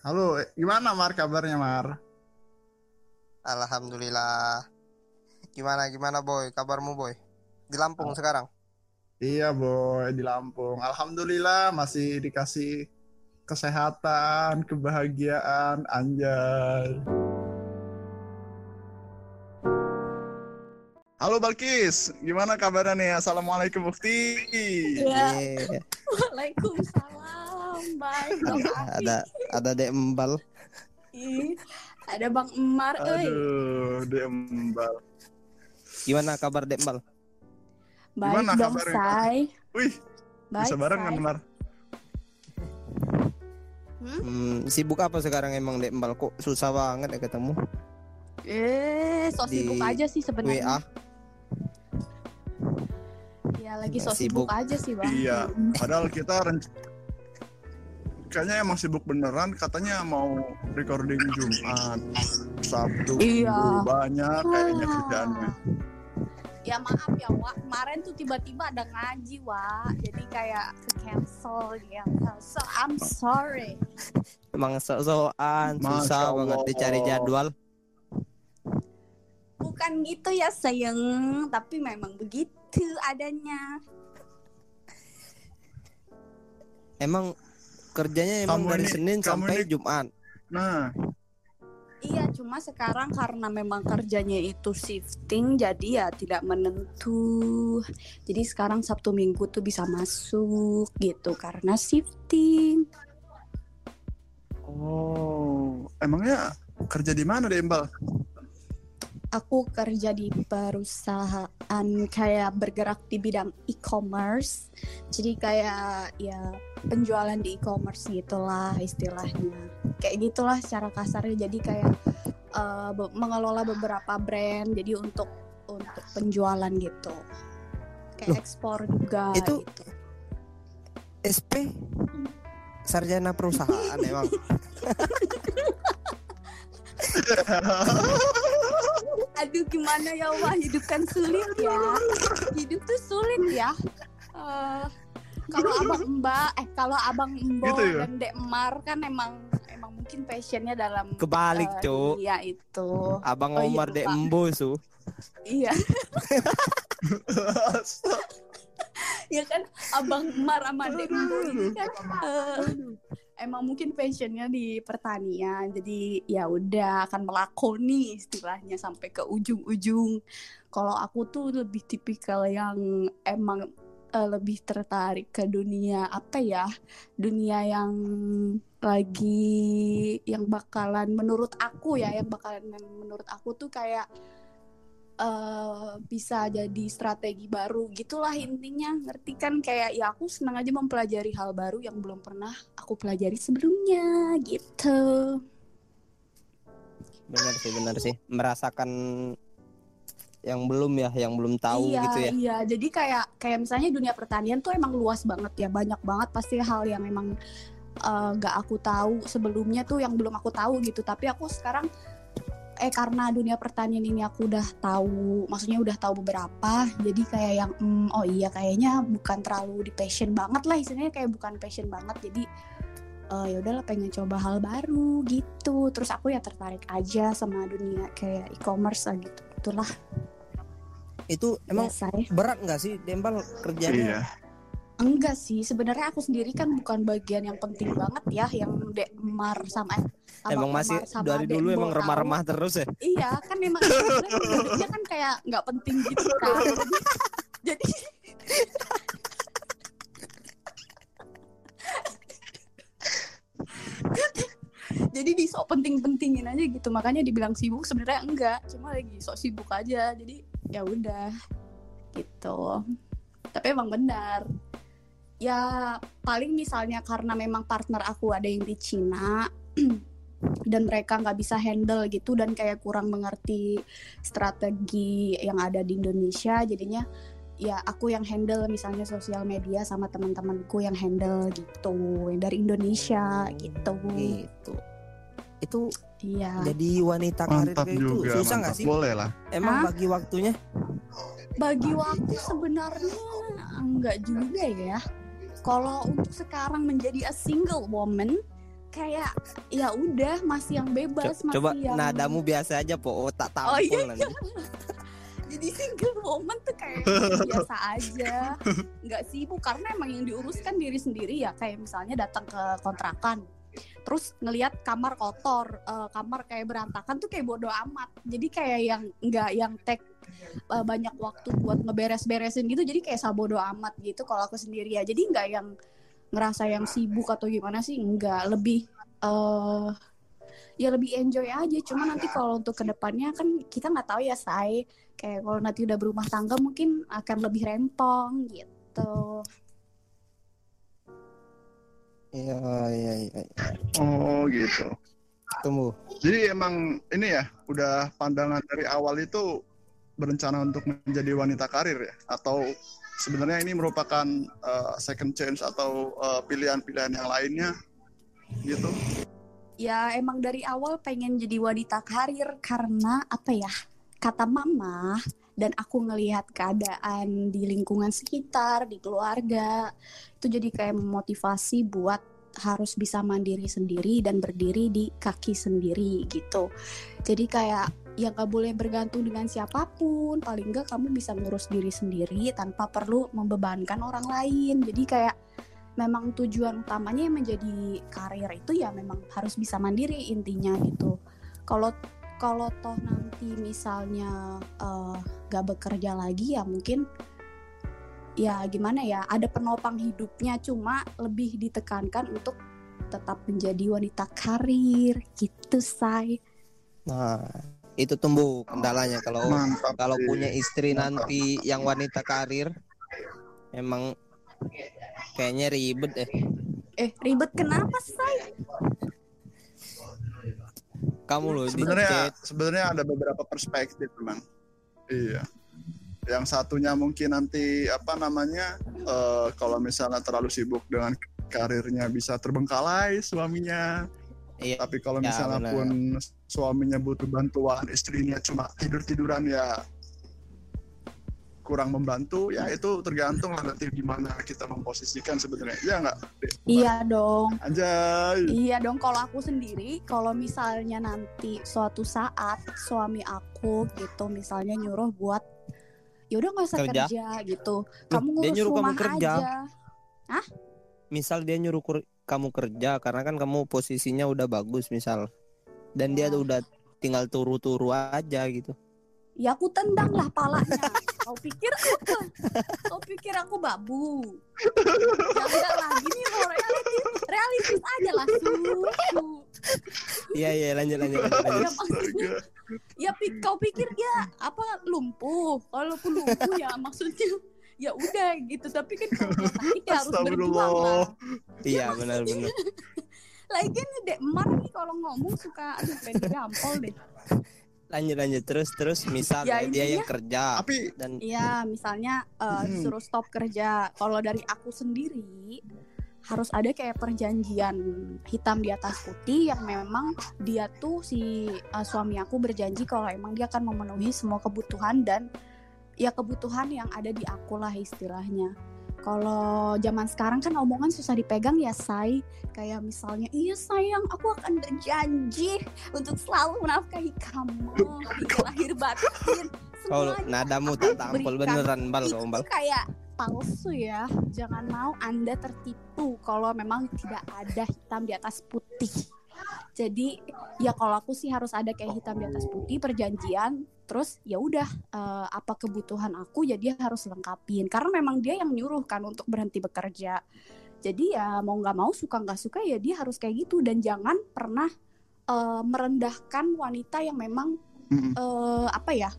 Halo, gimana Mar kabarnya Mar? Alhamdulillah. Gimana gimana boy? Kabarmu boy? Di Lampung sekarang? Iya boy, di Lampung. Alhamdulillah masih dikasih kesehatan, kebahagiaan, anjay. Halo Balkis, gimana kabarnya nih? Assalamualaikum Bukti. Ya. Iya. Waalaikumsalam. Ada ada Dek Embal. Ih, Ada Bang Emar, euy. Aduh, diembal. Gimana kabar Dek Embal? Baik Gimana dong, kabarnya? Say. Wih, Baik, bisa bareng kan Say. Mar? Hmm, sibuk apa sekarang emang Dek Embal? Kok susah banget ya ketemu? Eh, sok Di sibuk aja sih WA. sebenarnya. Ya, lagi sok Sibuk. sibuk aja sih, Bang. Iya, Mm. padahal kita renc- kayaknya emang sibuk beneran. Katanya mau recording Jumat, Sabtu, Iya. Minggu. banyak kayaknya Wah. kerjaannya. Ya maaf ya, Wak. Kemarin tuh tiba-tiba ada ngaji, Wak. Jadi kayak ke cancel gitu. So, I'm sorry. Emang Masya susah banget dicari jadwal. Bukan gitu ya, sayang. Tapi memang begitu adanya. Emang kerjanya emang Kamu dari ini- Senin kamu sampai ini- Jumat. Nah, Iya, cuma sekarang karena memang kerjanya itu shifting, jadi ya tidak menentu. Jadi sekarang Sabtu Minggu tuh bisa masuk gitu karena shifting. oh, emangnya kerja di mana deh Mbak? Aku kerja di perusahaan kayak bergerak di bidang e-commerce. Jadi kayak ya penjualan di e-commerce gitulah istilahnya. Kayak gitulah secara kasarnya. Jadi kayak eh, be- mengelola beberapa brand. Jadi untuk untuk penjualan gitu. Kayak Loh, ekspor juga itu- gitu. SP sarjana perusahaan emang. Aduh gimana ya wah hidup kan sulit ya. Hidup tuh sulit ya. Eh, kalau abang mbak, eh kalau abang Embo Gitu ya? dan Dek Mar kan emang emang mungkin passionnya dalam Kebalik, eh, Cuk. Iya itu. Abang Oh, iya, Omar Dek lupa. Embo su. Iya, ya kan abang Mar sama Dek Embo ini kan eh, emang mungkin passionnya di pertanian. Jadi ya udah akan melakoni istilahnya sampai ke ujung-ujung. Kalau aku tuh lebih tipikal yang emang eh, lebih tertarik ke dunia apa ya? Dunia yang lagi yang bakalan menurut aku ya, yang bakalan menurut aku tuh kayak eh bisa jadi strategi baru gitulah intinya. Ngerti kan? Kayak ya aku senang aja mempelajari hal baru yang belum pernah aku pelajari sebelumnya gitu. Benar sih, benar sih. Merasakan yang belum ya, yang belum tahu iya gitu ya. iya. Jadi kayak kayak misalnya dunia pertanian tuh emang luas banget ya. Banyak banget pasti hal yang emang eh, nggak aku tahu sebelumnya tuh yang belum aku tahu gitu. Tapi aku sekarang eh karena dunia pertanian ini aku udah tahu maksudnya udah tahu beberapa jadi kayak yang "Hmm, oh iya kayaknya bukan terlalu di passion banget lah istilahnya kayak bukan passion banget jadi eh, ya udahlah pengen coba hal baru gitu terus aku ya tertarik aja sama dunia kayak e-commerce lah gitu itulah Itu emang biasa ya berat nggak sih Dembal kerjanya? iya. Enggak sih, sebenarnya aku sendiri kan bukan bagian yang penting banget ya, yang Dek Mar sama eh, Emang masih sama dari dulu emang remah-remah terus ya? Iya, kan emang sebenarnya dia kan kayak nggak penting gitu kan. Jadi, jadi jadi di sok penting-pentingin aja gitu makanya dibilang sibuk sebenarnya enggak cuma lagi sok sibuk aja jadi ya udah gitu tapi emang benar ya paling misalnya karena memang partner aku ada yang di Cina dan mereka nggak bisa handle gitu dan kayak kurang mengerti strategi yang ada di Indonesia jadinya ya aku yang handle misalnya sosial media sama teman-temanku yang handle gitu yang dari Indonesia gitu Gitu. Itu iya jadi wanita karir itu juga, susah nggak sih? Boleh lah. Emang Hah? bagi waktunya? bagi waktu sebenarnya enggak juga ya kalau untuk sekarang menjadi a single woman kayak ya udah masih yang Co- bebas masih coba yang nadamu biasa aja po oh, tak tampol Oh, iya. nanti. Jadi single woman tuh kayak biasa aja. Nggak sibuk karena emang yang diuruskan diri sendiri ya. Kayak misalnya datang ke kontrakan terus ngelihat kamar kotor eh, kamar kayak berantakan tuh kayak bodoh amat. Jadi kayak yang nggak yang take eh, banyak waktu buat ngeberes-beresin gitu jadi kayak sabodo amat gitu kalau aku sendiri ya. Jadi nggak yang ngerasa yang sibuk atau gimana sih? Nggak. Lebih eh ya lebih enjoy aja. Cuma nanti kalau untuk ke depannya kan kita nggak tahu ya say kayak kalau nanti udah berumah tangga mungkin akan lebih rempong gitu. Iya iya iya. Oh gitu. tunggu. Jadi emang ini ya udah pandangan dari awal itu berencana untuk menjadi wanita karir ya? Atau sebenarnya ini merupakan uh, second chance atau uh, pilihan-pilihan yang lainnya gitu. ya emang dari awal pengen jadi wanita karir karena apa ya? Kata mama dan aku ngelihat keadaan di lingkungan sekitar di keluarga itu jadi kayak memotivasi buat harus bisa mandiri sendiri dan berdiri di kaki sendiri gitu. Jadi kayak ya nggak boleh bergantung dengan siapa pun. Paling nggak kamu bisa ngurus diri sendiri tanpa perlu membebankan orang lain. Jadi kayak memang tujuan utamanya yang menjadi karir itu ya memang harus bisa mandiri intinya gitu. Kalau kalau toh nanti misalnya eh, gak bekerja lagi ya mungkin ya gimana ya ada penopang hidupnya. Cuma lebih ditekankan untuk tetap menjadi wanita karir. Gitu say. Nah itu tumbuh kendalanya kalau Mantap. kalau sih. punya istri Mantap. nanti yang wanita karir emang kayaknya ribet deh eh ribet kenapa say kamu loh sebenarnya sebenarnya ada beberapa perspektif memang. Iya. Yang satunya mungkin nanti apa namanya eh, kalau misalnya terlalu sibuk dengan karirnya bisa terbengkalai suaminya. Iya Tapi kalau Ya, misalnya benar. pun suaminya butuh bantuan, istrinya cuma tidur-tiduran ya kurang membantu, ya itu tergantung lah nanti gimana kita memposisikan sebenarnya. Ya nggak? Iya dong Anjay. Iya dong kalau aku sendiri kalau misalnya nanti suatu saat suami aku gitu misalnya nyuruh buat ya udah nggak usah Kerja? kerja. gitu kamu dia ngurus nyuruh kamu rumah kerja. aja misal dia nyuruh kamu kerja karena kan kamu posisinya udah bagus misal. Dan dia Ya. udah tinggal turu-turu aja gitu. Ya aku tendang lah palanya. Kau pikir apa? Kau pikir aku babu? Ya enggak lah gini loh realistis realistis aja lah su, iya iya lanjut lanjut lanjut, lanjut. ya maksudnya ya pi- kau pikir dia apa lumpuh. Kalaupun lumpuh ya maksudnya ya udah gitu. Tapi kan kalau sakit ya harus berjuang lah iya benar benar lagian dek Mar nih kalau ngomong suka aduh pengen gampol deh lanjut lanjut terus terus misal Ya, ya, dia yang kerja Tapi dan Iya, misalnya eh, Hmm. disuruh stop kerja. Kalau dari aku sendiri harus ada kayak perjanjian hitam di atas putih yang memang dia tuh si eh, suami aku berjanji kalau emang dia akan memenuhi semua kebutuhan dan ya kebutuhan yang ada di aku lah istilahnya. Kalau zaman sekarang kan omongan susah dipegang ya, say. Kayak misalnya, iya sayang, aku akan berjanji untuk selalu menafkahi kamu lahir batin. kalau nadamu tak tampol beneran bal itu bal kayak palsu ya. Jangan mau Anda tertipu kalau memang tidak ada hitam di atas putih. Jadi ya kalau aku sih harus ada kayak hitam di atas putih perjanjian. Terus ya udah eh, apa kebutuhan aku ya dia harus lengkapin. Karena memang dia yang nyuruh kan untuk berhenti bekerja. Jadi ya mau nggak mau suka nggak suka ya dia harus kayak gitu. Dan jangan pernah eh, merendahkan wanita yang memang eh apa ya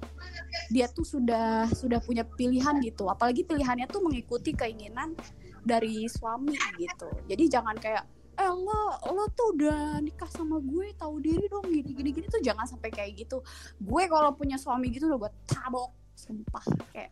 dia tuh sudah sudah punya pilihan gitu. Apalagi pilihannya tuh mengikuti keinginan dari suami gitu. Jadi jangan kayak eh lo lo tuh udah nikah sama gue tahu diri dong gini gini gini tuh jangan sampai kayak gitu. Gue kalau punya suami gitu udah gue tabok sumpah kayak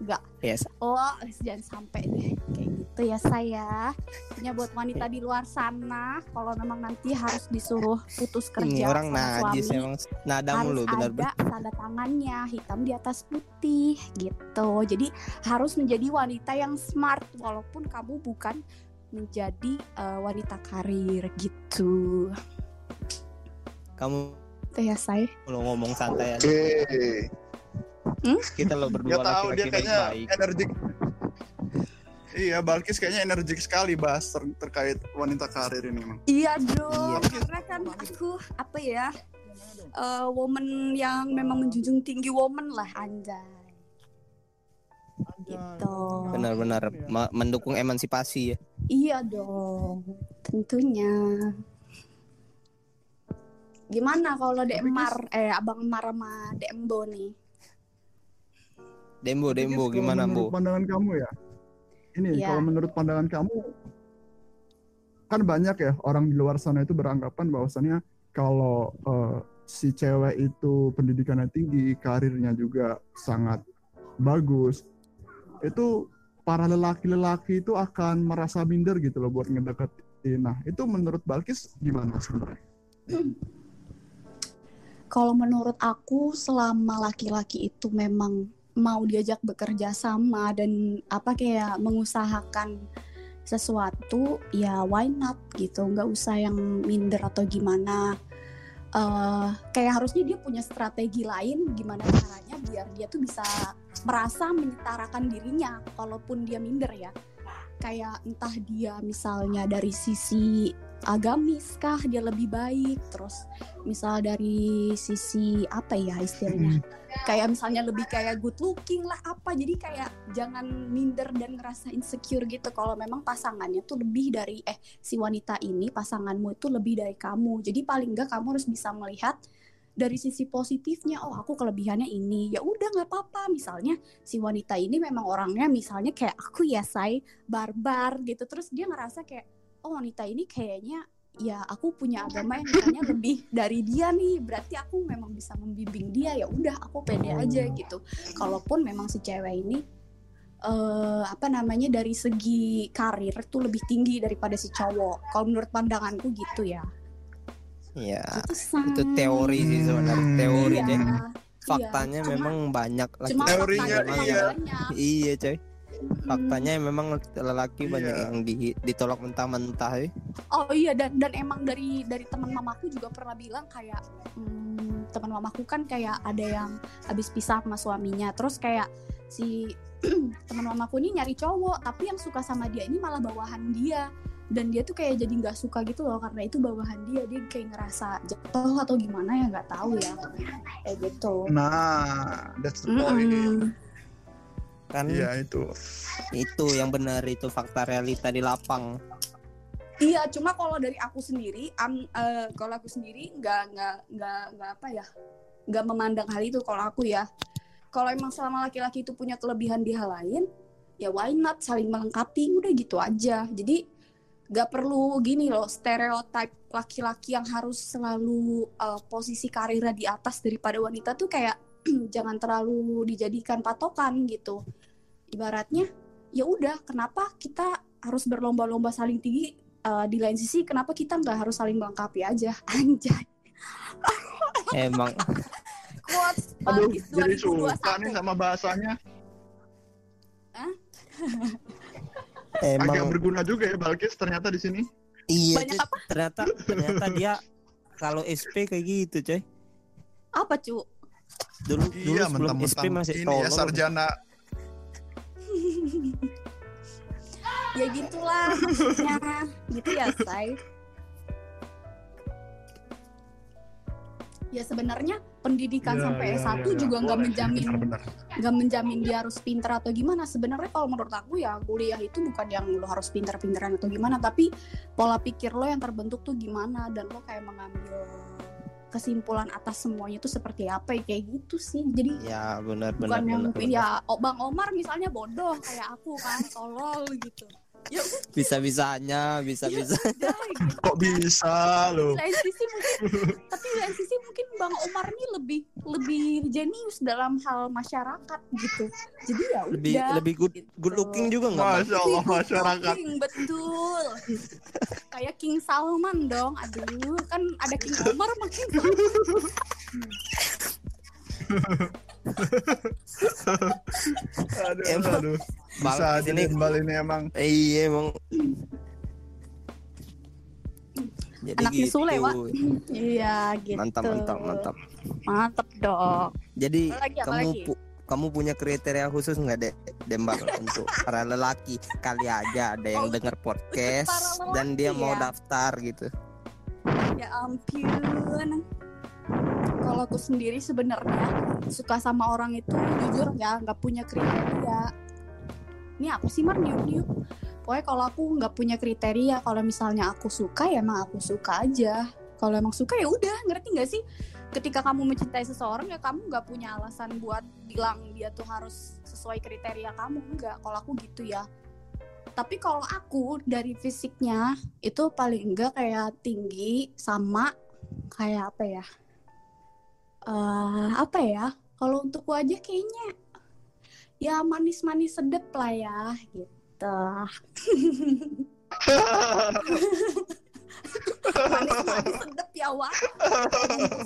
enggak yes lo jangan sampai deh kayak gitu ya saya punya buat wanita di luar sana kalau memang nanti harus disuruh putus kerja orang sama najis suami emang nadamu harus lo benar ada tanda tangannya hitam di atas putih gitu. Jadi harus menjadi wanita yang smart walaupun kamu bukan menjadi eh, wanita karir gitu. Kamu Itu ya saya. lo ngomong santai aja. Oke. Kita lo berdua tahu dia laki-laki kayaknya energik. Iya, Balkis kayaknya energik sekali bahas ter- terkait wanita karir ini. Iya dong, Iya. karena kan aku apa ya, eh, woman yang memang menjunjung tinggi woman lah anjay. Gitu. Benar-benar ma- mendukung emansipasi ya. Iya dong, tentunya. Gimana kalau DM Mar, eh Abang Mar sama DM Bo nih? Dembo, Dembo gimana, Bu? pandangan kamu ya ini Iya. kalau menurut pandangan kamu kan banyak ya orang di luar sana itu beranggapan bahwasannya kalau eh, si cewek itu pendidikannya tinggi karirnya juga sangat bagus itu para lelaki-lelaki itu akan merasa minder gitu loh buat ngedeketin. Nah itu menurut Balkis gimana sebenarnya? Kalau menurut aku selama laki-laki itu memang mau diajak bekerja sama dan apa kayak mengusahakan sesuatu ya why not gitu? Nggak usah yang minder atau gimana. Eh kayak harusnya dia punya strategi lain gimana caranya biar dia tuh bisa merasa menyetarakan dirinya kalaupun dia minder ya. Kayak entah dia misalnya dari sisi agamis kah dia lebih baik terus misal dari sisi apa ya istilahnya? Kayak misalnya lebih kayak good looking lah apa. Jadi kayak jangan minder dan ngerasa insecure gitu. Kalau memang pasangannya tuh lebih dari eh si wanita ini pasanganmu itu lebih dari kamu. Jadi paling enggak kamu harus bisa melihat dari sisi positifnya oh aku kelebihannya ini. Ya udah nggak apa-apa. Misalnya si wanita ini memang orangnya misalnya kayak aku ya say barbar gitu. Terus dia ngerasa kayak oh wanita ini kayaknya ya aku punya agama yang misalnya lebih dari dia nih. Berarti aku memang bisa membimbing dia. Ya udah aku pede aja gitu. Kalaupun memang si cewek ini eh apa namanya dari segi karir tuh lebih tinggi daripada si cowok. Kalau menurut pandanganku gitu ya Iya. itu teori sih sebenarnya, Hmm. teori Iya, deh. iya. Faktanya Cuma- memang banyak cuma laki-laki Teorinya faktanya memang- iya. banyak. Iya, coy. Mm. Faktanya memang lelaki banyak Iya. yang di- ditolak mentah-mentah ya. Oh iya dan dan emang dari dari teman mamaku juga pernah bilang kayak hmm, teman mamaku kan kayak ada yang habis pisah sama suaminya terus kayak si teman mamaku ini nyari cowok tapi yang suka sama dia ini malah bawahan dia dan dia tuh kayak jadi nggak suka gitu loh karena itu bawahan dia dia kayak ngerasa jatuh atau gimana ya nggak tahu ya kayak gitu nah that's the point Mm-mm. Kan iya itu itu yang benar itu fakta realita di lapang. Iya, cuma kalau dari aku sendiri, am, eh, kalau aku sendiri nggak nggak nggak nggak apa ya, nggak memandang hal itu. Kalau aku ya, kalau emang selama laki-laki itu punya kelebihan di hal lain, ya why not saling melengkapi, udah gitu aja. Jadi nggak perlu gini loh, stereotip laki-laki yang harus selalu eh, posisi karirnya di atas daripada wanita tuh kayak jangan terlalu dijadikan patokan gitu. Ibaratnya, ya udah, kenapa kita harus berlomba-lomba saling tinggi? Uh, di lain sisi kenapa kita nggak harus saling melengkapi aja? Anjay. Emang. Quotes aduh jadi suka 2021 nih sama bahasanya. Agak emang berguna juga ya Balkis ternyata di sini. Iya banyak apa? Ternyata ternyata dia kalau SP kayak gitu coy. apa cu Dulu dulu iya sebelum SP masih ini ya tolol. sarjana. Ya gitulah maksudnya. Gitu ya say ya sebenarnya pendidikan Iya, sampai iya, S1 iya, iya. juga nggak menjamin nggak menjamin dia harus pinter atau gimana sebenarnya kalau menurut aku ya kuliah itu bukan yang lo harus pinter-pinteran atau gimana tapi pola pikir lo yang terbentuk tuh gimana dan lo kayak mengambil kesimpulan atas semuanya itu seperti apa ya kayak gitu sih jadi Ya benar benar bukan yang benar. benar. ya oh, bang Omar misalnya bodoh kayak aku kan tolol gitu ya Bisa-bisanya, bisa-bisa. udah gitu kok bisa mungkin tapi di lain sisi mungkin bang Omar ini lebih lebih jenius dalam hal masyarakat gitu. Jadi ya lebih udah lebih good gitu. good looking juga nggak masya Allah masyarakat looking, betul. Kayak King Salman dong aduh. Kan ada King Omar makin aduh Emang aduh bisa Bal ini emang Iya emang Jadi Anaknya gitu. Sule, Wak. iya gitu Mantap, mantap, mantap. mantap dong Jadi Apa lagi, apa kamu pu- kamu punya kriteria khusus nggak deh Dembal untuk para lelaki kali aja ada yang Oh, dengar podcast dan dia lelaki mau ya? daftar gitu Ya ampun. Kalau aku sendiri sebenarnya suka sama orang itu jujur ya nggak punya kriteria. Ini apa sih Mar niup niup? Pokoknya kalau aku nggak punya kriteria, kalau misalnya aku suka ya emang aku suka aja. Kalau emang suka ya udah, ngerti nggak sih? Ketika kamu mencintai seseorang ya kamu nggak punya alasan buat bilang dia tuh harus sesuai kriteria kamu enggak. Kalau aku gitu ya. Tapi kalau aku dari fisiknya itu paling enggak kayak tinggi sama kayak apa ya? Eh apa ya? Kalau untuk wajah kayaknya ya manis-manis sedep lah ya gitu. manis-manis sedep ya wah.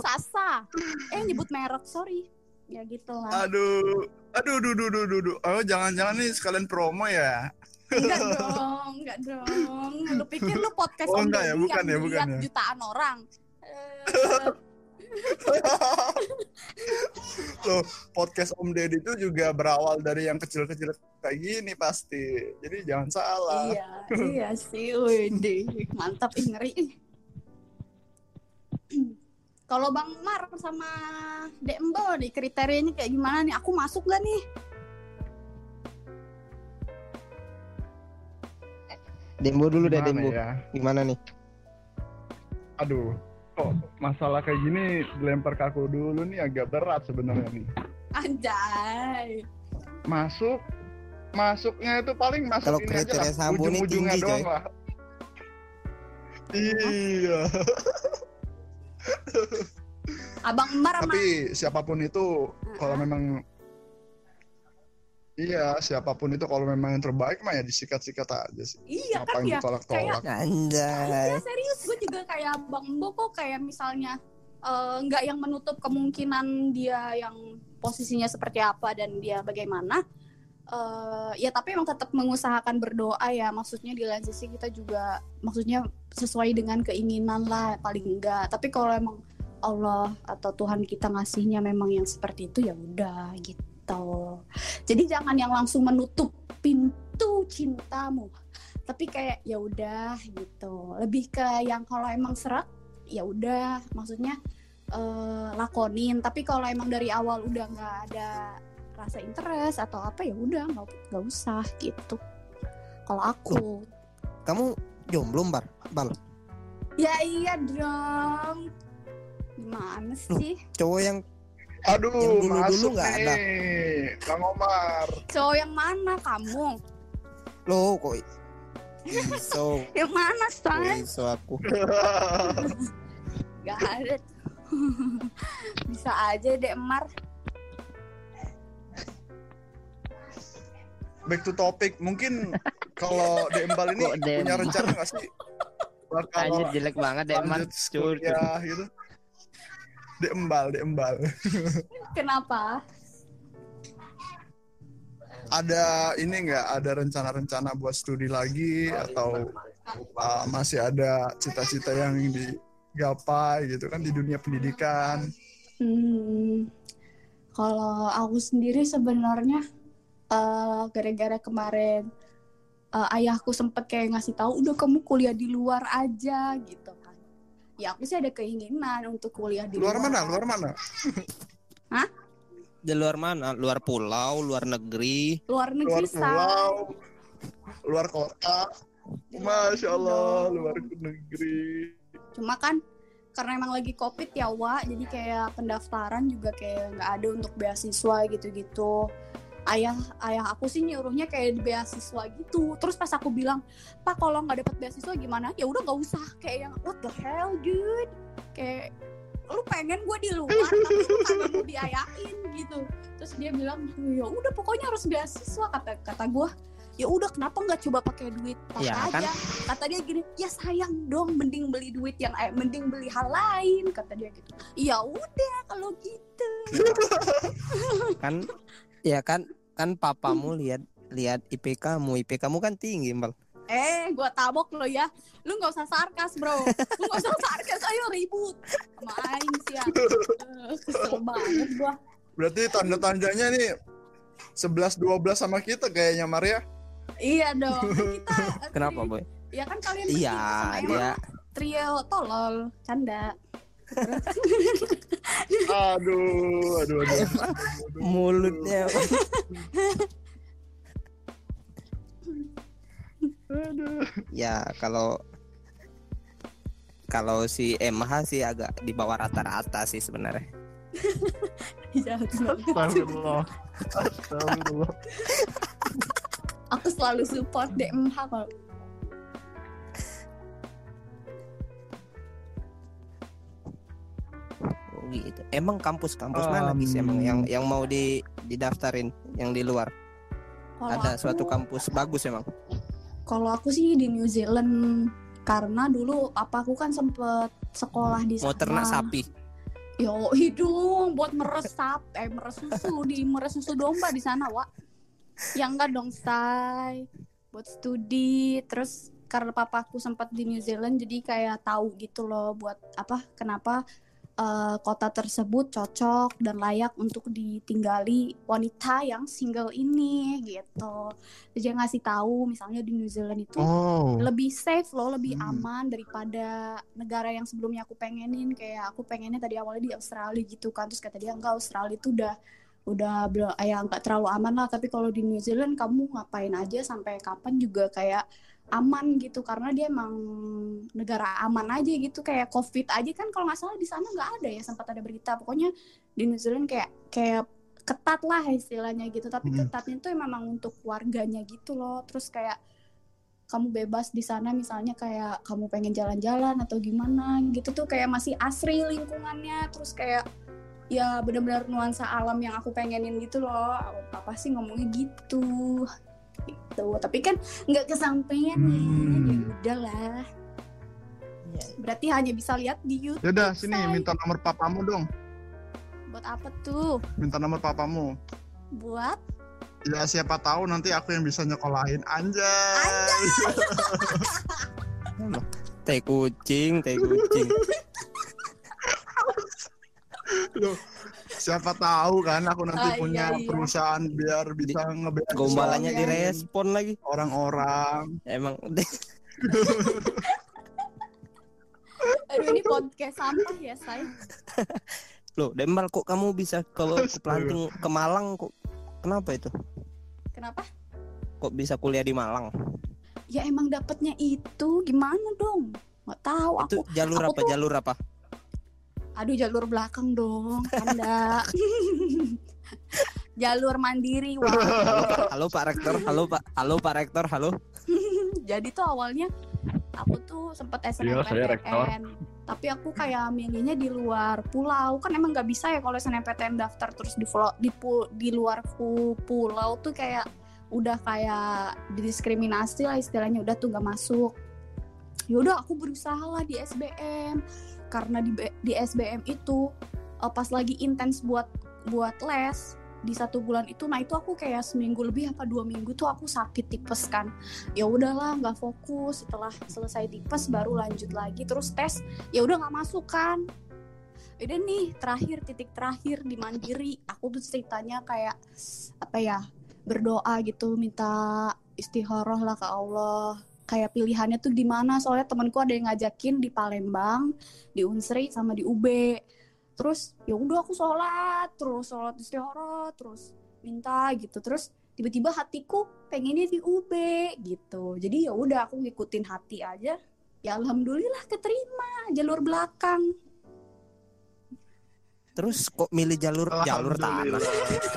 Sasa. Eh nyebut merek sorry. Ya gitu lah. Aduh, aduh, duh, duh, duh, duh, duh. Oh, jangan-jangan nih sekalian promo ya? Enggak dong, enggak dong. Lu pikir lu podcast Oh, enggak ya, bukan yang ya, bukan ya. jutaan orang. Eh, Loh, podcast Om Deddy itu juga berawal dari yang kecil-kecil kayak gini pasti. Jadi jangan salah. iya, iya sih, wede. Mantap ih ngeri. ih. Kalau Bang Mar sama Dek Embo nih kriterianya kayak gimana nih? Aku masuk gak nih? Dembo dulu deh Gimana Dembo ya? gimana nih Aduh, kok masalah kayak gini dilempar ke aku dulu nih agak berat sebenarnya nih. Anjay. Masuk, masuknya itu paling masuk Kalau ini aja lah, ujung-ujungnya tinggi, doang coy. lah. Iya. Abang Mar sama Tapi siapa pun itu kalau memang Iya, siapa pun itu kalau memang yang terbaik mah ya disikat-sikat aja sih. Iya kan Ngapain ya. ditolak-tolak? anjay Iya serius gue juga kayak Bang Embo kok kayak misalnya eh, nggak yang menutup kemungkinan dia yang posisinya seperti apa dan dia bagaimana Eh, ya tapi emang tetap mengusahakan berdoa ya. Maksudnya di lain sisi kita juga maksudnya sesuai dengan keinginan lah paling enggak tapi kalau emang Allah atau Tuhan kita ngasihnya memang yang seperti itu ya udah gitu. Jadi jangan yang langsung menutup pintu cintamu tapi kayak ya udah gitu. Lebih ke yang kalau emang serak ya udah. Maksudnya eh, lakonin. Tapi kalau emang dari awal udah nggak ada rasa interest atau apa ya udah nggak nggak usah gitu. Kalau aku. Kamu jomblo bar bal? Ya iya dong. Gimana sih? cowok yang Aduh, Yang dulu-dulu masuk nggak ada. Bang Omar. cowok yang mana kamu? Lo kok iso yang mana say iso aku Gak ada bisa aja deh Mar Back to topic, mungkin kalau Dembal ini Kok Dem? punya rencana nggak sih bakal Anjir jelek banget deh man. lanjut Cur, cur. kuliah gitu? Dembal, Dembal. kenapa Ada ini nggak? Ada rencana-rencana buat studi lagi atau uh, masih ada cita-cita yang digapai gitu kan di dunia pendidikan? Hmm, kalau aku sendiri sebenarnya eh, gara-gara kemarin eh, ayahku sempet kayak ngasih tahu udah kamu kuliah di luar aja gitu kan. Ya aku sih ada keinginan untuk kuliah di Luar luar. mana? Luar mana? Di luar mana luar pulau luar negeri Luar Luar negeri Say. pulau, luar kota. Masya Allah, luar negeri. Cuma kan karena emang lagi covid ya Wak, jadi kayak pendaftaran juga kayak nggak ada untuk beasiswa gitu-gitu. Ayah ayah aku sih nyuruhnya kayak di beasiswa gitu. Terus pas aku bilang, Pak kalau nggak dapat beasiswa gimana? Ya udah nggak usah. Kayak yang what the hell dude? Kayak lu pengen gue di luar tapi lu kagak mau diayain gitu. Terus dia bilang, ya udah pokoknya harus beasiswa kata kata gue. Ya udah kenapa nggak coba pakai duit tas Ya, aja? kan? kata dia gini ya sayang dong mending beli duit yang eh, mending beli hal lain kata dia gitu ya udah kalau gitu kan ya kan kan papamu lihat lihat IP kamu IP kamu kan tinggi bal Eh, gua tabok lo ya. Lu nggak usah sarkas, bro. Lu nggak usah sarkas, ayo ribut. Sama aing sih ya. Eh, Kesel banget gua. Berarti tanda-tandanya nih 11 12 sama kita kayaknya Maria. Iya dong. Kan Kita eh, Kenapa, Boy? Ya kan kalian Iya, dia trio tolol, canda. Aduh, aduh, aduh. mulutnya. Aduh. ya, kalau kalau si MH sih agak di bawah rata-rata sih sebenarnya. Iya. Astagfirullah. Astagfirullah. Aku selalu support DMH kalau Oh, gitu. Emang kampus-kampus mana Um, sih emang yang yang mau di didaftarin yang di luar? kalau Ada aku- suatu kampus bagus emang. Kalau aku sih di New Zealand karena dulu apa aku kan sempet sekolah di Mau sana. ternak sapi. Yo hidung buat meres sap eh meres susu di meres susu domba di sana, Wak. Ya enggak dong, say. Buat studi terus karena papaku sempat di New Zealand jadi kayak tahu gitu loh buat apa kenapa eh, kota tersebut cocok dan layak untuk ditinggali wanita yang single ini gitu. Jadi dia ngasih tahu misalnya di New Zealand itu Oh. lebih safe loh, lebih Hmm. aman daripada negara yang sebelumnya aku pengenin kayak aku pengennya tadi awalnya di Australia gitu kan terus kata dia enggak Australia itu udah udah ya enggak terlalu aman lah tapi kalau di New Zealand kamu ngapain aja sampai kapan juga kayak aman gitu karena dia emang negara aman aja gitu kayak covid aja kan kalau nggak salah di sana nggak ada ya sempat ada berita. Pokoknya di New Zealand kayak kayak ketat lah istilahnya gitu. Tapi Hmm. ketatnya itu memang untuk warganya gitu loh. Terus kayak kamu bebas di sana misalnya kayak kamu pengen jalan-jalan atau gimana gitu tuh kayak masih asri lingkungannya. Terus kayak ya benar-benar nuansa alam yang aku pengenin gitu loh. Apa sih ngomongnya gitu gitu tapi kan nggak kesampaian Hmm. ya ya udahlah berarti hanya bisa lihat di YouTube Yaudah, sini say. minta nomor papamu dong. buat apa tuh Minta nomor papamu. buat Ya siapa tahu nanti aku yang bisa nyekolahin anjay. Teh kucing, teh kucing. Loh, siapa tahu kan aku nanti Ah, iya, punya iya. perusahaan biar bisa ngebedain Gombalannya direspon lagi. orang-orang. Emang aduh ini podcast sampah ya say Loh, Dembal kok kamu bisa ke ke planting ke Malang kok? Kenapa itu? kenapa Kok bisa kuliah di Malang? ya emang dapetnya itu gimana dong nggak tahu aku Itu jalur aku apa? tuh- Jalur apa? Aduh jalur belakang dong anda jalur mandiri wah. Halo Pak. Rektor, halo Pak, halo Pak Rektor, halo. jadi tuh awalnya aku tuh sempet Iya. SNMPTN tapi aku kayak milihnya di luar pulau. Kan emang nggak bisa ya kalau SNMPTN daftar terus di pulau di, pu- di luar pu- pulau tuh kayak udah kayak didiskriminasi lah istilahnya. Udah tuh nggak masuk. Yaudah aku berusaha lah di SBM karena di di SBM itu eh, pas lagi intens buat buat les di satu bulan itu nah itu aku kayak seminggu lebih apa dua minggu tuh aku sakit tipes kan. Ya udahlah nggak fokus. Setelah selesai tipes baru lanjut lagi. Terus tes ya udah nggak masuk kan. Udah nih terakhir titik terakhir di mandiri. Aku tuh ceritanya kayak apa ya berdoa gitu minta istikharah lah ke Allah kayak pilihannya tuh di mana soalnya temanku ada yang ngajakin di Palembang di Unsri sama di UB terus ya udah aku sholat terus sholat istikharah terus minta gitu. Terus tiba-tiba hatiku pengennya di UB gitu. Jadi ya udah aku ngikutin hati aja. Ya alhamdulillah keterima jalur belakang. Terus kok milih jalur? Jalur tanah?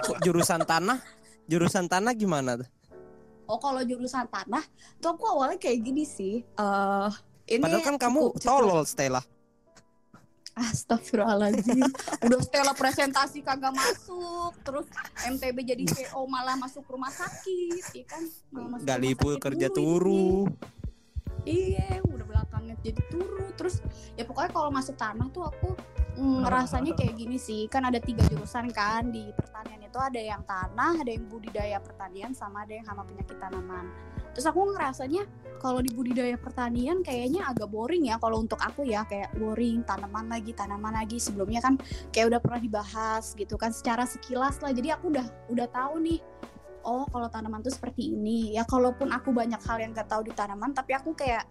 Kok jurusan tanah? Jurusan tanah gimana tuh? Oh kalau jurusan tanah tuh aku awalnya kayak gini sih. Eh ini Padahal kan kamu cukup- tolol Stella. Astagfirullahaladzim. Udah Stella presentasi kagak masuk Terus MTB jadi CO malah masuk rumah sakit ya kan? Masuk Gak sakit kerja mulu turu. Iya udah belakangnya jadi turu. Terus ya pokoknya kalau masuk tanah tuh aku ngerasanya kayak gini sih. Kan ada tiga jurusan kan di pertanian itu. Ada yang tanah ada yang budidaya pertanian sama ada yang hama penyakit tanaman. Terus aku ngerasanya kalau di budidaya pertanian kayaknya agak boring ya. Kalau untuk aku ya kayak boring tanaman lagi tanaman lagi. Sebelumnya kan kayak udah pernah dibahas gitu kan secara sekilas lah. Jadi aku udah udah tahu nih oh kalau tanaman tuh seperti ini. Ya kalaupun aku banyak hal yang gak tahu di tanaman tapi aku kayak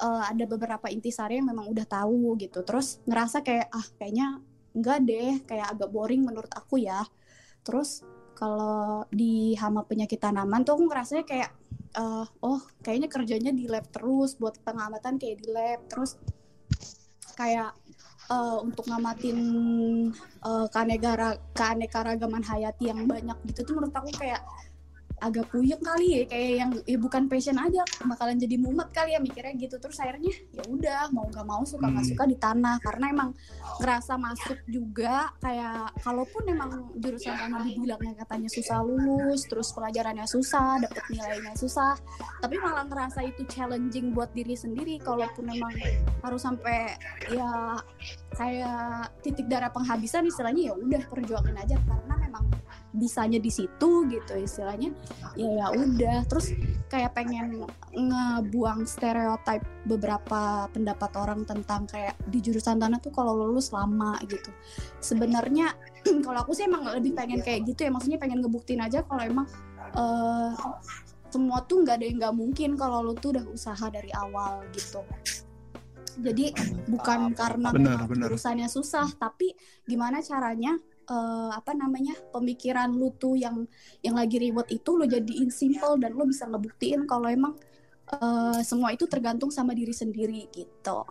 uh, ada beberapa intisari yang memang udah tahu gitu. Terus ngerasa kayak ah kayaknya enggak deh kayak agak boring menurut aku ya. Terus kalau di hama penyakit tanaman tuh aku ngerasanya kayak uh, oh kayaknya kerjanya di lab terus buat pengamatan kayak di lab. Terus kayak uh, untuk ngamatin uh, keanekaragaman hayati yang banyak gitu tuh menurut aku kayak agak puyeng kali ya kayak yang ya bukan passion aja bakalan jadi mumet kali ya mikirnya gitu. Terus akhirnya ya udah mau nggak mau suka nggak Hmm. suka di tanah. Karena emang ngerasa masuk juga kayak kalaupun emang jurusan tanah dibilangnya katanya susah lulus terus pelajarannya susah dapet nilainya susah tapi malah ngerasa itu challenging buat diri sendiri. Kalaupun emang harus sampai ya kayak titik darah penghabisan istilahnya ya udah perjuangin aja. Karena memang bisanya di situ gitu istilahnya. Ya ya udah. Terus kayak pengen ngebuang stereotip beberapa pendapat orang tentang kayak di jurusan tanah tuh kalau lulus lama gitu. Sebenarnya kalau aku sih emang lebih pengen kayak gitu ya. Maksudnya pengen ngebuktiin aja kalau emang eh, semua tuh nggak ada yang nggak mungkin kalau lu tuh udah usaha dari awal gitu. Jadi bukan karena Benar, memang benar. jurusannya susah tapi gimana caranya eh, apa namanya pemikiran lu tuh yang yang lagi ribet itu lo jadiin simple dan lo bisa ngebuktiin kalau emang eh, semua itu tergantung sama diri sendiri gitu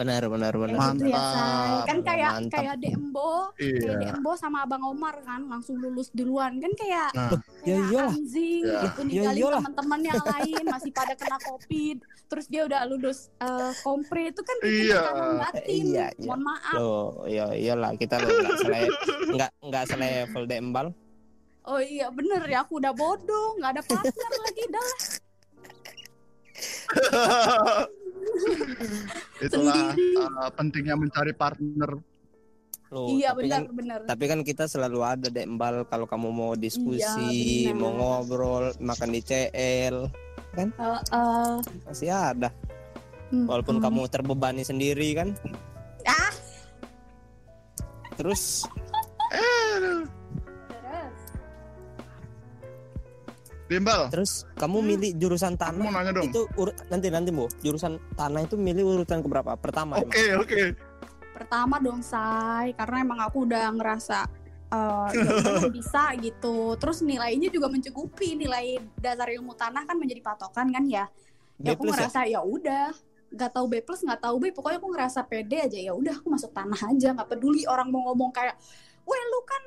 Benar benar benar. kayak gitu ya Mantap, say kan kayak mantap. kayak Dembo kayak Iya. Dembo sama Abang Omar kan langsung lulus duluan kan kayak Nah, Ya kayak iyalah. anjing Ya. gitu Ya ninggalin iyalah. teman-teman yang lain masih pada kena covid terus dia udah lulus eh, kompre itu kan bikin Iya. tekanan batin Iya, iya. mohon maaf Loh, iya iyalah kita lo nggak sele nggak nggak selevel dembal. oh iya bener ya aku udah bodoh nggak ada partner lagi dah. Itulah uh, pentingnya mencari partner. Loh, iya tapi benar kan benar tapi kan kita selalu ada dembal kalau kamu mau diskusi, Iya, benar. mau ngobrol, makan di CL, Eh, eh, masih ada. hmm, Walaupun hmm. kamu terbebani sendiri kan. Ah! Terus. Bimbal, terus kamu Hmm. milih jurusan tanah mau nanya dong. itu urut nanti nanti bu. Jurusan tanah itu milih urutan keberapa? Pertama emang? Oke, oke. pertama dong say karena emang aku udah ngerasa eh ya bisa gitu. Terus nilainya juga mencukupi. Nilai dasar ilmu tanah kan menjadi patokan kan ya? B ya aku plus ya? ngerasa ya udah. Nggak tahu B plus nggak tahu B. Pokoknya aku ngerasa pede aja. Ya udah aku masuk tanah aja. Nggak peduli orang mau ngomong kayak weh lu kan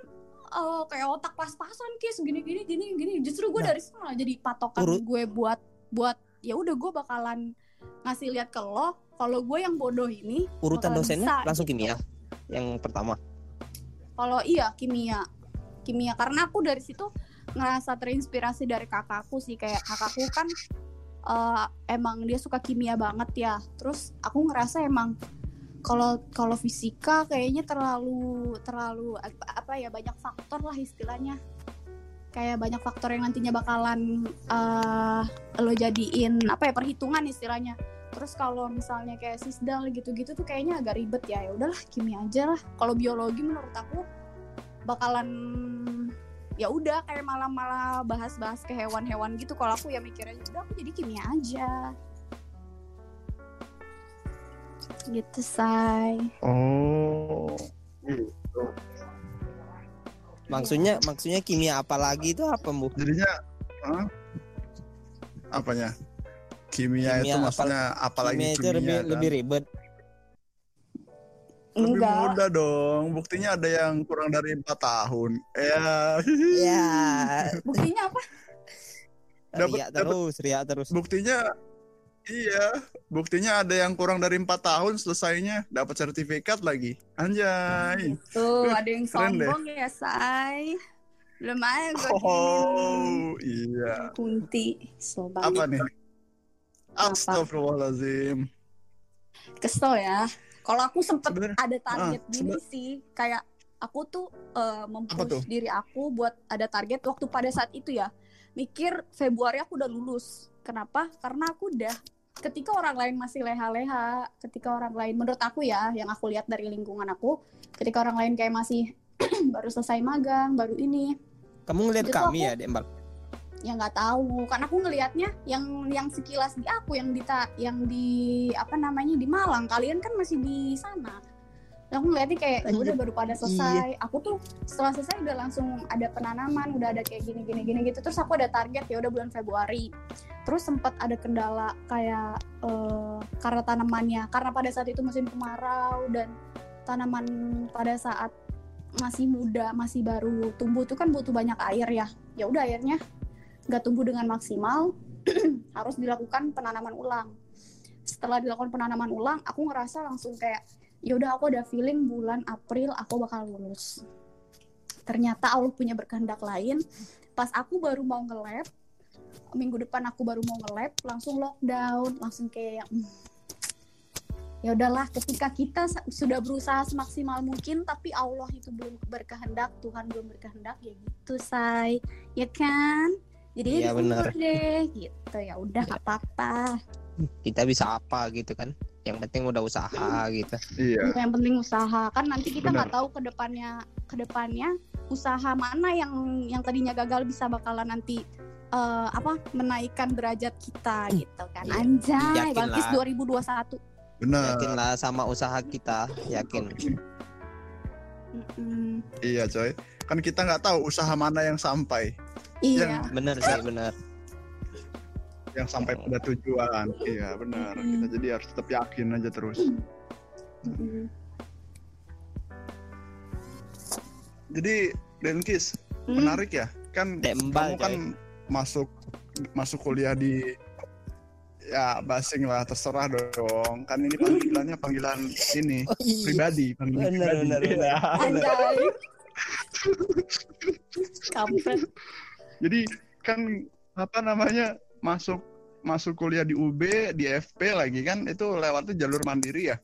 eh, kayak otak pas-pasan kis. Gini gini gini gini. Justru gue Nah, dari sana jadi patokan urut- gue buat buat ya udah gue bakalan ngasih lihat ke lo kalau gue yang bodoh ini urutan dosennya bisa, langsung gitu. kimia yang pertama. Kalau iya kimia, kimia karena aku dari situ ngerasa terinspirasi dari kakakku sih. Kayak kakakku kan eh, emang dia suka kimia banget ya. Terus aku ngerasa emang kalau kalau fisika kayaknya terlalu terlalu apa, ya banyak faktor lah istilahnya. Kayak banyak faktor yang nantinya bakalan eh, lo jadiin apa ya perhitungan istilahnya. Terus kalau misalnya kayak sisdal gitu-gitu tuh kayaknya agak ribet ya. Ya udahlah kimia aja lah. Kalau biologi menurut aku bakalan ya udah kayak malah-malah bahas-bahas ke hewan-hewan gitu. Kalau aku ya mikirnya udah aku jadi kimia aja. Gitu say. Oh. maksudnya maksudnya kimia apa lagi itu apa bu Jadinya hah? apanya? Kimia, itu Kimia apa- maksudnya apalagi kimia kimia, itu lebih kan? lebih ribet Lebih Enggak. mudah dong. Buktinya ada yang kurang dari empat tahun. Ya. ya Buktinya apa? Dapat- riak terus riak terus Buktinya iya. Buktinya ada yang kurang dari empat tahun selesainya dapat sertifikat lagi. Anjay. Tuh ada yang Keren deh. sombong ya say. Belum aja gue Oh iya. kunti. So Apa nih? Astagfirullahaladzim. Kesel ya. Kalau aku sempet ada target ah, gini sebe- sih, kayak aku tuh tuh? mempush diri aku buat ada target waktu pada saat itu ya. Mikir Februari aku udah lulus. Kenapa? Karena aku udah ketika orang lain masih leha-leha, ketika orang lain menurut aku ya, yang aku lihat dari lingkungan aku, ketika orang lain kayak masih baru selesai magang, baru ini, Kamu ngeliat Itu kami aku- ya, Dembal? ya nggak tahu. Karena aku ngelihatnya yang yang sekilas di aku yang di yang di apa namanya di Malang. Kalian kan masih di sana aku ngeliatnya kayak ya udah baru pada selesai. Aku tuh setelah selesai udah langsung ada penanaman udah ada kayak gini gini gini gitu. Terus aku ada target ya udah bulan Februari. Terus sempat ada kendala kayak eh, karena tanamannya. Karena pada saat itu musim kemarau dan tanaman pada saat masih muda masih baru tumbuh tuh kan butuh banyak air ya. Ya udah airnya nggak tumbuh dengan maksimal harus dilakukan penanaman ulang. Setelah dilakukan penanaman ulang aku ngerasa langsung kayak ya udah aku ada feeling bulan April aku bakal lulus. Ternyata Allah punya berkehendak lain. Pas aku baru mau nge-lab minggu depan aku baru mau nge-lab langsung lockdown langsung kayak "Hmm, ya udahlah ketika kita sudah berusaha semaksimal mungkin tapi Allah itu belum berkehendak Tuhan belum berkehendak ya gitu say. Ya kan? Jadi Iya, benar. deh gitu. Ya udah gak apa-apa. Kita bisa apa gitu kan? Yang penting udah usaha gitu. Iya. yang penting usaha kan nanti kita Benar. nggak tahu ke depannya ke depannya usaha mana yang yang tadinya gagal bisa bakalan nanti eh, apa menaikkan derajat kita gitu kan Iya. anjay lah. 2021 Benar. Yakinlah sama usaha kita, yakin. Iya coy. Kan kita nggak tahu usaha mana yang sampai, iya Bener sih, bener. Yang sampai pada tujuan. Iya benar. Kita jadi harus tetap yakin aja terus. Mm-mm. Jadi Denkis Hmm. menarik ya. Kan Dembal, kamu kan masuk masuk kuliah di ya basing lah terserah dong. Kan ini panggilannya panggilan ini Oh, iya. pribadi, panggilan Benar, pribadi. benar, Iya. anjay Jadi kan apa namanya masuk masuk kuliah di UB, di FP lagi kan itu lewatnya jalur mandiri ya.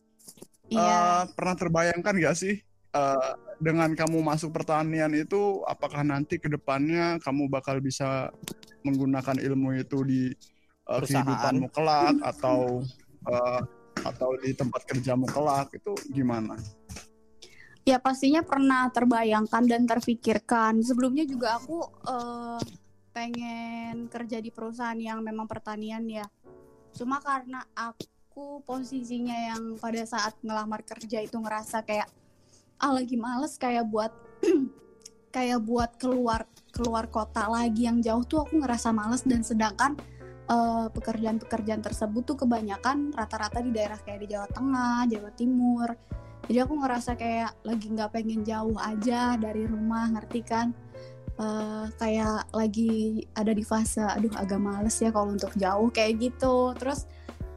iya Eh, pernah terbayangkan gak sih eh, dengan kamu masuk pertanian itu apakah nanti ke depannya kamu bakal bisa menggunakan ilmu itu di Perusahaan. kehidupanmu kelak atau eh, atau di tempat kerjamu kelak itu gimana? Ya pastinya pernah terbayangkan dan terfikirkan. Sebelumnya juga aku eh, pengen kerja di perusahaan yang memang pertanian ya. Cuma karena aku posisinya yang pada saat ngelamar kerja itu ngerasa kayak ah lagi males kayak buat kayak buat keluar keluar kota lagi yang jauh tuh aku ngerasa males dan sedangkan eh, pekerjaan-pekerjaan tersebut tuh kebanyakan rata-rata di daerah kayak di Jawa Tengah, Jawa Timur. Jadi aku ngerasa kayak lagi nggak pengen jauh aja dari rumah, ngerti kan? Eh, kayak lagi ada di fase, aduh agak males ya kalau untuk jauh kayak gitu. Terus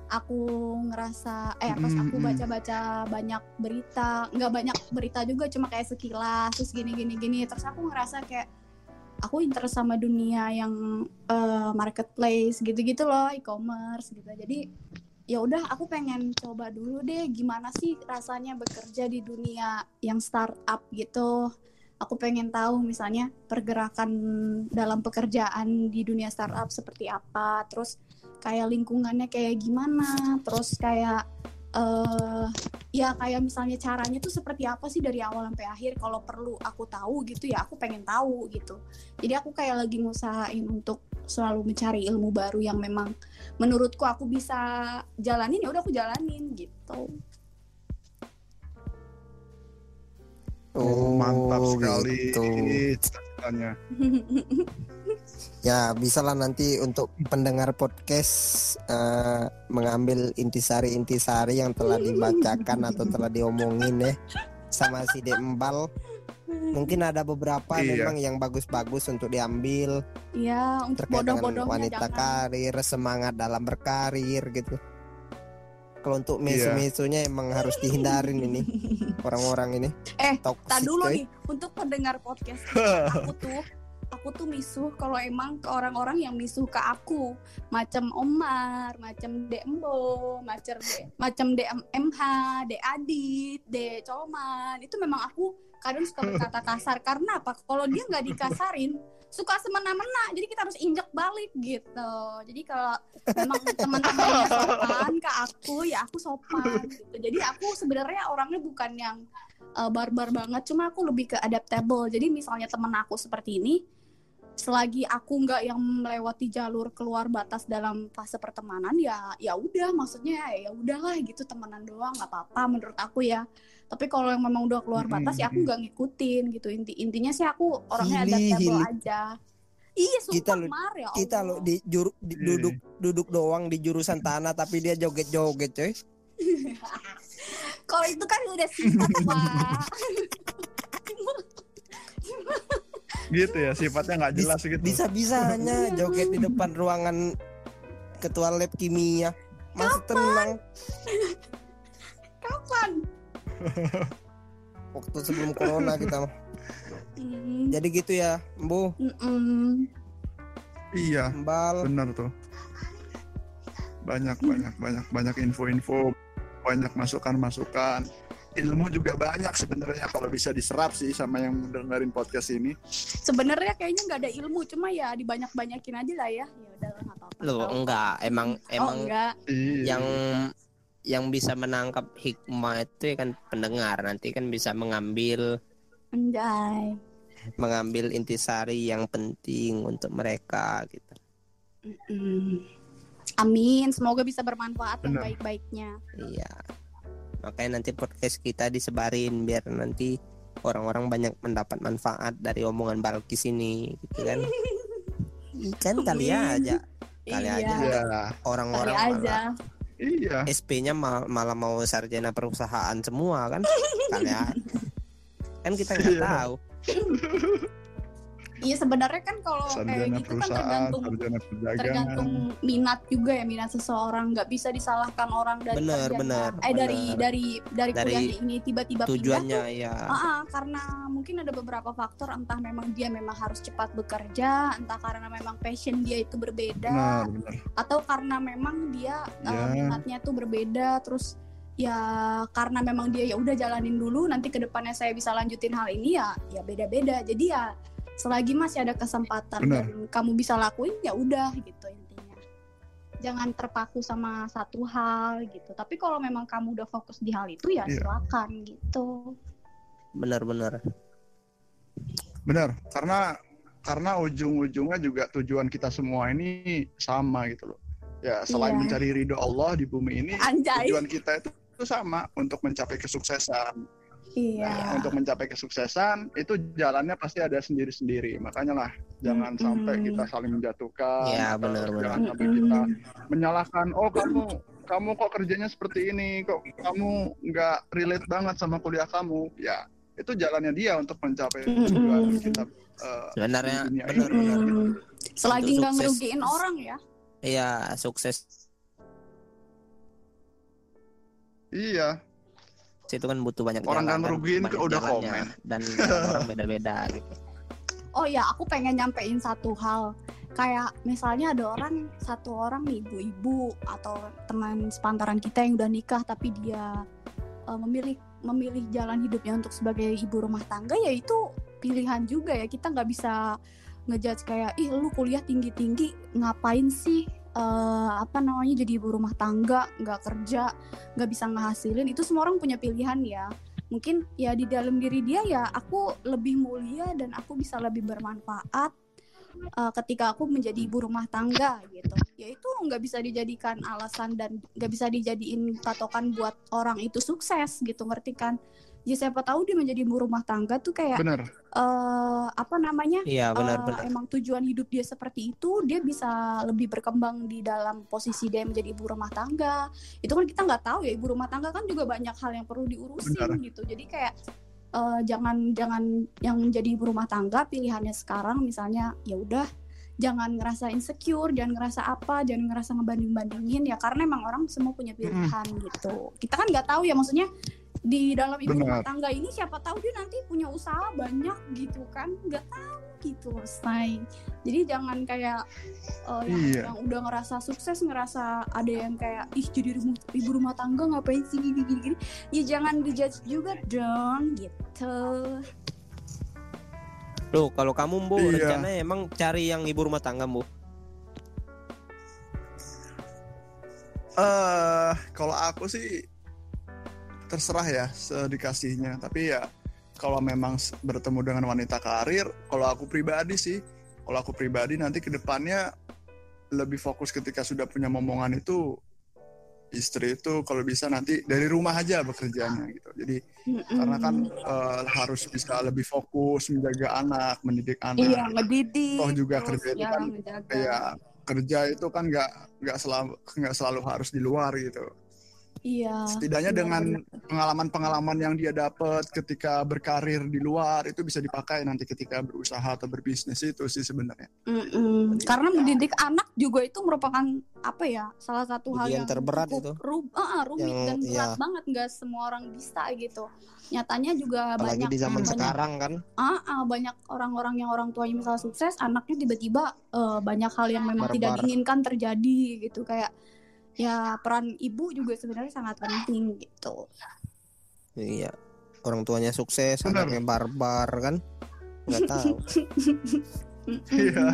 aku ngerasa, eh pas aku baca-baca banyak berita, nggak banyak berita juga, cuma kayak sekilas, terus gini-gini gini. Terus aku ngerasa kayak aku interest sama dunia yang eh, marketplace gitu-gitu loh, e-commerce gitu. Jadi ya udah aku pengen coba dulu deh gimana sih rasanya bekerja di dunia yang startup gitu. Aku pengen tahu misalnya pergerakan dalam pekerjaan di dunia startup seperti apa, terus kayak lingkungannya kayak gimana, terus kayak eh ya kayak misalnya caranya tuh seperti apa sih dari awal sampai akhir? Kalau perlu aku tahu gitu ya aku pengen tahu gitu. Jadi aku kayak lagi ngusahain untuk selalu mencari ilmu baru yang memang menurutku aku bisa jalanin ya udah aku jalanin gitu Oh, mantap sekali gitu. cita-citanya. Ya, bisa lah nanti untuk pendengar podcast eh, mengambil intisari-intisari yang telah dibacakan atau telah diomongin ya sama si Dembal. Mungkin ada beberapa Iya. memang yang bagus-bagus untuk diambil ya untuk terkait dengan bodoh-bodohnya wanita jangan karir, semangat dalam berkarir gitu. Kalau untuk Iya. mesu-mesunya emang harus dihindarin ini orang-orang ini. Eh, tak dulu coy. nih untuk pendengar podcast aku tuh aku tuh misuh kalau emang ke orang-orang yang misuh ke aku macam Omar, macam Dembo, macam D, macam DMH, D Adit, D Coman itu memang aku kadang suka berkata kasar. Karena apa? Kalau dia nggak dikasarin suka semena-mena. Jadi kita harus injek balik gitu. Jadi kalau memang teman-temannya sopan ke aku ya aku sopan gitu. Jadi aku sebenarnya orangnya bukan yang uh, barbar banget. Cuma aku lebih ke adaptable. Jadi misalnya temen aku seperti ini selagi aku nggak yang melewati jalur keluar batas dalam fase pertemanan ya ya udah maksudnya ya udahlah gitu temenan doang nggak apa-apa menurut aku ya tapi kalau yang memang udah keluar batas ya aku nggak ngikutin gitu inti intinya sih aku orangnya adaptable hili. aja iya sumpah Kita lo- Mar, ya Kita lo di, juru- di- Iya. duduk duduk doang di jurusan tanah tapi dia joget-joget coy. kalau itu kan udah sifat pak Gitu ya, sifatnya nggak jelas gitu. Bisa-bisanya joget di depan ruangan ketua lab kimia. Masih tenang kapan waktu sebelum corona kita. mah. Hmm, Jadi gitu ya, Bu, mm-mm. Iya, Mbal. benar tuh. Banyak banyak banyak banyak info-info, banyak masukan-masukan. Ilmu juga banyak sebenarnya kalau bisa diserap sih sama yang dengerin podcast ini. sebenarnya kayaknya nggak ada ilmu cuma ya dibanyak-banyakin aja lah ya ya udah apa-apa Loh, enggak, emang oh emang enggak Iya. yang yang bisa menangkap hikmah itu ya kan pendengar nanti kan bisa mengambil anjay mengambil intisari yang penting untuk mereka gitu. Mm-mm. amin semoga bisa bermanfaat yang Benar. baik-baiknya Iya. Makanya nanti podcast kita disebarin biar nanti orang-orang banyak mendapat manfaat dari omongan Balkis ini gitu kan. Kan kali aja Kali iya aja. Iya. kali orang-orang aja malah Iya. SP-nya mal- malah mau sarjana perusahaan semua kan. Kali aja. Kan kita nggak Iya. tahu. iya sebenarnya kan kalau kayak gitu kan perusahaan, tergantung tergantung minat juga ya minat seseorang nggak bisa disalahkan orang dari Benar, kerjanya. benar, eh dari benar. dari dari Dari kuliahnya ini tiba-tiba pindah Tujuannya tuh ya. Ah, ah, karena mungkin ada beberapa faktor entah memang dia memang harus cepat bekerja, entah karena memang passion dia itu berbeda, Benar, benar. atau karena memang dia uh, Ya. minatnya tuh berbeda, terus ya karena memang dia ya udah jalanin dulu, nanti ke depannya saya bisa lanjutin hal ini ya ya beda-beda. Jadi ya selagi masih ada kesempatan Benar. dan kamu bisa lakuin ya udah gitu intinya. Jangan terpaku sama satu hal gitu. Tapi kalau memang kamu udah fokus di hal itu ya Iya. silakan gitu. Benar-benar. Benar, karena karena ujung-ujungnya juga tujuan kita semua ini sama gitu loh. Ya, selain Iya. mencari ridho Allah di bumi ini, Anjay. tujuan kita itu, itu sama untuk mencapai kesuksesan. Iya. Nah, untuk mencapai kesuksesan itu jalannya pasti ada sendiri-sendiri. Makanya lah jangan Mm-mm. sampai kita saling menjatuhkan. Iya, atau benar, benar. Jangan sampai kita menyalahkan. Oh kamu kamu kok kerjanya seperti ini, kok kamu nggak relate banget sama kuliah kamu. Ya itu jalannya dia untuk mencapai tujuan kita. eh, Sebenarnya benar-benar. Mm. Selagi nggak ngerugiin orang ya. Iya, sukses Iya, itu kan butuh banyak Orang jalan nggak kan, ngerugiin banyak udah komen. dan orang beda-beda gitu. Oh ya, aku pengen nyampein satu hal. Kayak misalnya ada orang satu orang nih ibu-ibu atau teman sepantaran kita yang udah nikah tapi dia uh, memilih memilih jalan hidupnya untuk sebagai ibu rumah tangga ya itu pilihan juga ya. Kita nggak bisa ngejudge kayak ih lu kuliah tinggi-tinggi ngapain sih eh, apa namanya jadi ibu rumah tangga nggak kerja nggak bisa ngehasilin itu semua orang punya pilihan ya. Mungkin ya di dalam diri dia ya aku lebih mulia dan aku bisa lebih bermanfaat uh, ketika aku menjadi ibu rumah tangga gitu. Ya itu nggak bisa dijadikan alasan dan nggak bisa dijadiin patokan buat orang itu sukses gitu. Ngerti kan ya siapa tahu dia menjadi ibu rumah tangga tuh kayak benar. eh apa namanya Iya, eh, benar-benar. emang tujuan hidup dia seperti itu dia bisa lebih berkembang di dalam posisi dia menjadi ibu rumah tangga itu kan kita nggak tahu ya ibu rumah tangga kan juga banyak hal yang perlu diurusin Benar. gitu jadi kayak eh, jangan jangan yang menjadi ibu rumah tangga pilihannya sekarang misalnya ya udah jangan ngerasa insecure jangan ngerasa apa jangan ngerasa ngebanding bandingin ya karena emang orang semua punya pilihan gitu kita kan nggak tahu ya maksudnya di dalam ibu rumah tangga ini siapa tahu dia nanti punya usaha banyak gitu kan nggak tahu gitu say jadi jangan kayak eh, yang, Iya. yang udah ngerasa sukses ngerasa ada yang kayak ih jadi ibu, ibu rumah tangga ngapain sih gini gini gini ya jangan dijudge juga dong gitu Loh, kalau kamu Bu, Iya. rencananya emang cari yang ibu rumah tangga Bu? eh kalau aku sih terserah ya sedikasihnya tapi ya kalau memang bertemu dengan wanita karir kalau aku pribadi sih kalau aku pribadi nanti ke depannya lebih fokus ketika sudah punya momongan itu istri itu kalau bisa nanti dari rumah aja bekerjanya gitu. Jadi karena kan eh, harus bisa lebih fokus menjaga anak mendidik anak. Iya ngedidik Toh juga terus kerja itu ya, kan ngejaga. kayak kerja itu kan nggak nggak selalu nggak selalu harus di luar gitu iya setidaknya dengan pengalaman-pengalaman yang dia dapat ketika berkarir di luar itu bisa dipakai nanti ketika berusaha atau berbisnis itu sih sebenarnya Mm-mm. Karena mendidik anak juga itu merupakan apa ya salah satu hal yang terberat itu. ru- ah, rumit Yang- dan berat iya. banget nggak semua orang bisa gitu. Nyatanya juga Apalagi banyak di zaman banyak, sekarang kan. ah, ah, banyak orang-orang yang orang tuanya misalnya sukses, anaknya tiba-tiba eh, banyak hal yang memang tidak Barbar. diinginkan terjadi gitu kayak ya peran ibu juga sebenarnya sangat penting gitu. Iya. Orang tuanya sukses, Benar. anaknya barbar kan. Nggak tahu. iya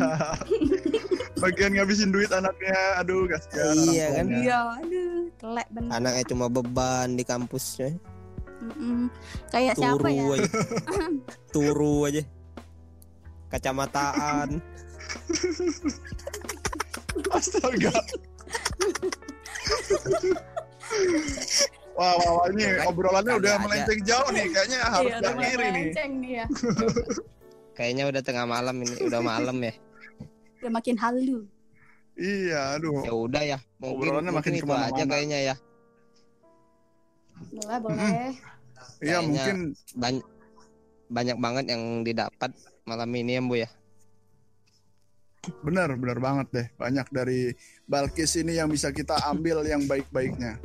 bagian ngabisin duit anaknya aduh kasihan Iya kan? tuanya. Iya, aduh, telek bener. Anaknya cuma beban di kampusnya. Mm-mm. Kayak siapa Turu ya? aja. Turu aja. Kacamataan. astaga Wah, wah, wah, ini Kan obrolannya udah aja. melenceng jauh nih. Kayaknya harus Iya, udah mulai diakhiri nih. ya. Kayaknya udah tengah malam ini, udah malam ya. Udah makin halu. Iya, aduh. Ya udah ya. Mungkin, Obrolannya mungkin makin itu aja kayaknya ya. Boleh, boleh. Iya, Kayaknya- mungkin Banyak banyak banget yang didapat malam ini ya Bu ya. Benar, benar banget deh. Banyak dari Balkis ini yang bisa kita ambil yang baik-baiknya.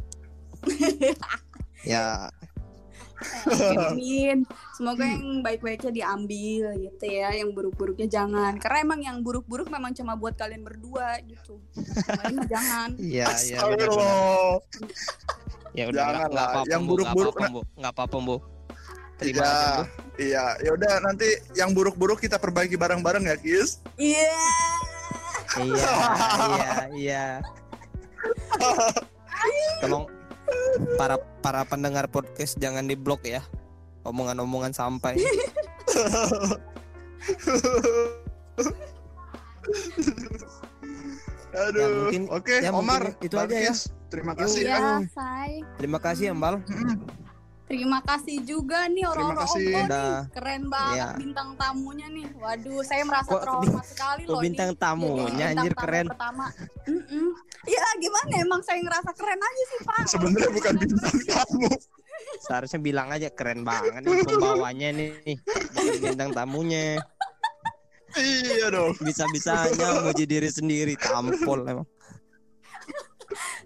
Ya Amin. Semoga yang baik-baiknya diambil gitu ya, yang buruk-buruknya jangan. Karena emang yang buruk-buruk memang cuma buat kalian berdua gitu. Yang jangan. Iya, iya. Ya udah Jangan lah. apa-apa Yang Bu, buruk-buruk nggak apa-apa, Bu. Terima Iya, Bu. iya. Ya udah nanti yang buruk-buruk kita perbaiki bareng-bareng ya, Kis. Iya. Iya, iya, iya. Tolong para para pendengar podcast jangan diblok ya. Omongan-omongan sampai. Aduh. Ya, mungkin- Oke, ya, mungkin Omar. itu aja ya. Balkis, Terima kasih. Iya, say. Terima kasih ya, Mbal. Mm, Terima kasih juga nih orang-orang kasih. Ombo nih. Udah. Keren banget Iya. bintang tamunya nih. Waduh, saya merasa Kok trauma sekali kok loh. bintang nih. tamunya, Jadi bintang anjir, tamu keren. Pertama. Mm-mm. Iya, gimana emang saya ngerasa keren aja sih, Pak. Sebenarnya bukan bintang tamu. Seharusnya bilang aja keren banget nih pembawanya nih. Bukan bintang tamunya. iya dong. Bisa-bisanya muji diri sendiri tampol emang.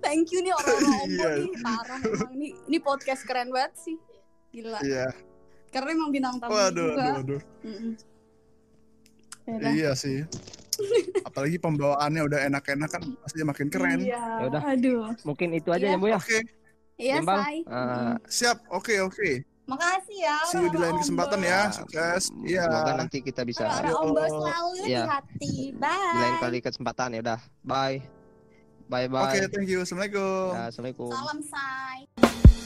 Thank you nih orang-orang Iya. nih. Parah emang nih. Ini podcast keren banget sih. Gila. Iya. Karena emang bintang tamu Waduh, juga. aduh, aduh. Mm-mm. Yaudah. Iya sih. Apalagi pembawaannya udah enak-enak kan pasti makin keren. Iya. Yaudah. Aduh. Mungkin itu aja Iya. ya, Bu ya. Oke, Iya, say. Eh, siap. Oke, oke. Makasih ya. See you di lain kesempatan ya. Sukses. Iya. Semoga nanti kita bisa. Ombo selalu Iya. di hati. Bye. di lain kali kesempatan ya udah. Bye. Bye bye. Oke, thank you. Assalamualaikum. Ya, Assalamualaikum. Salam, say.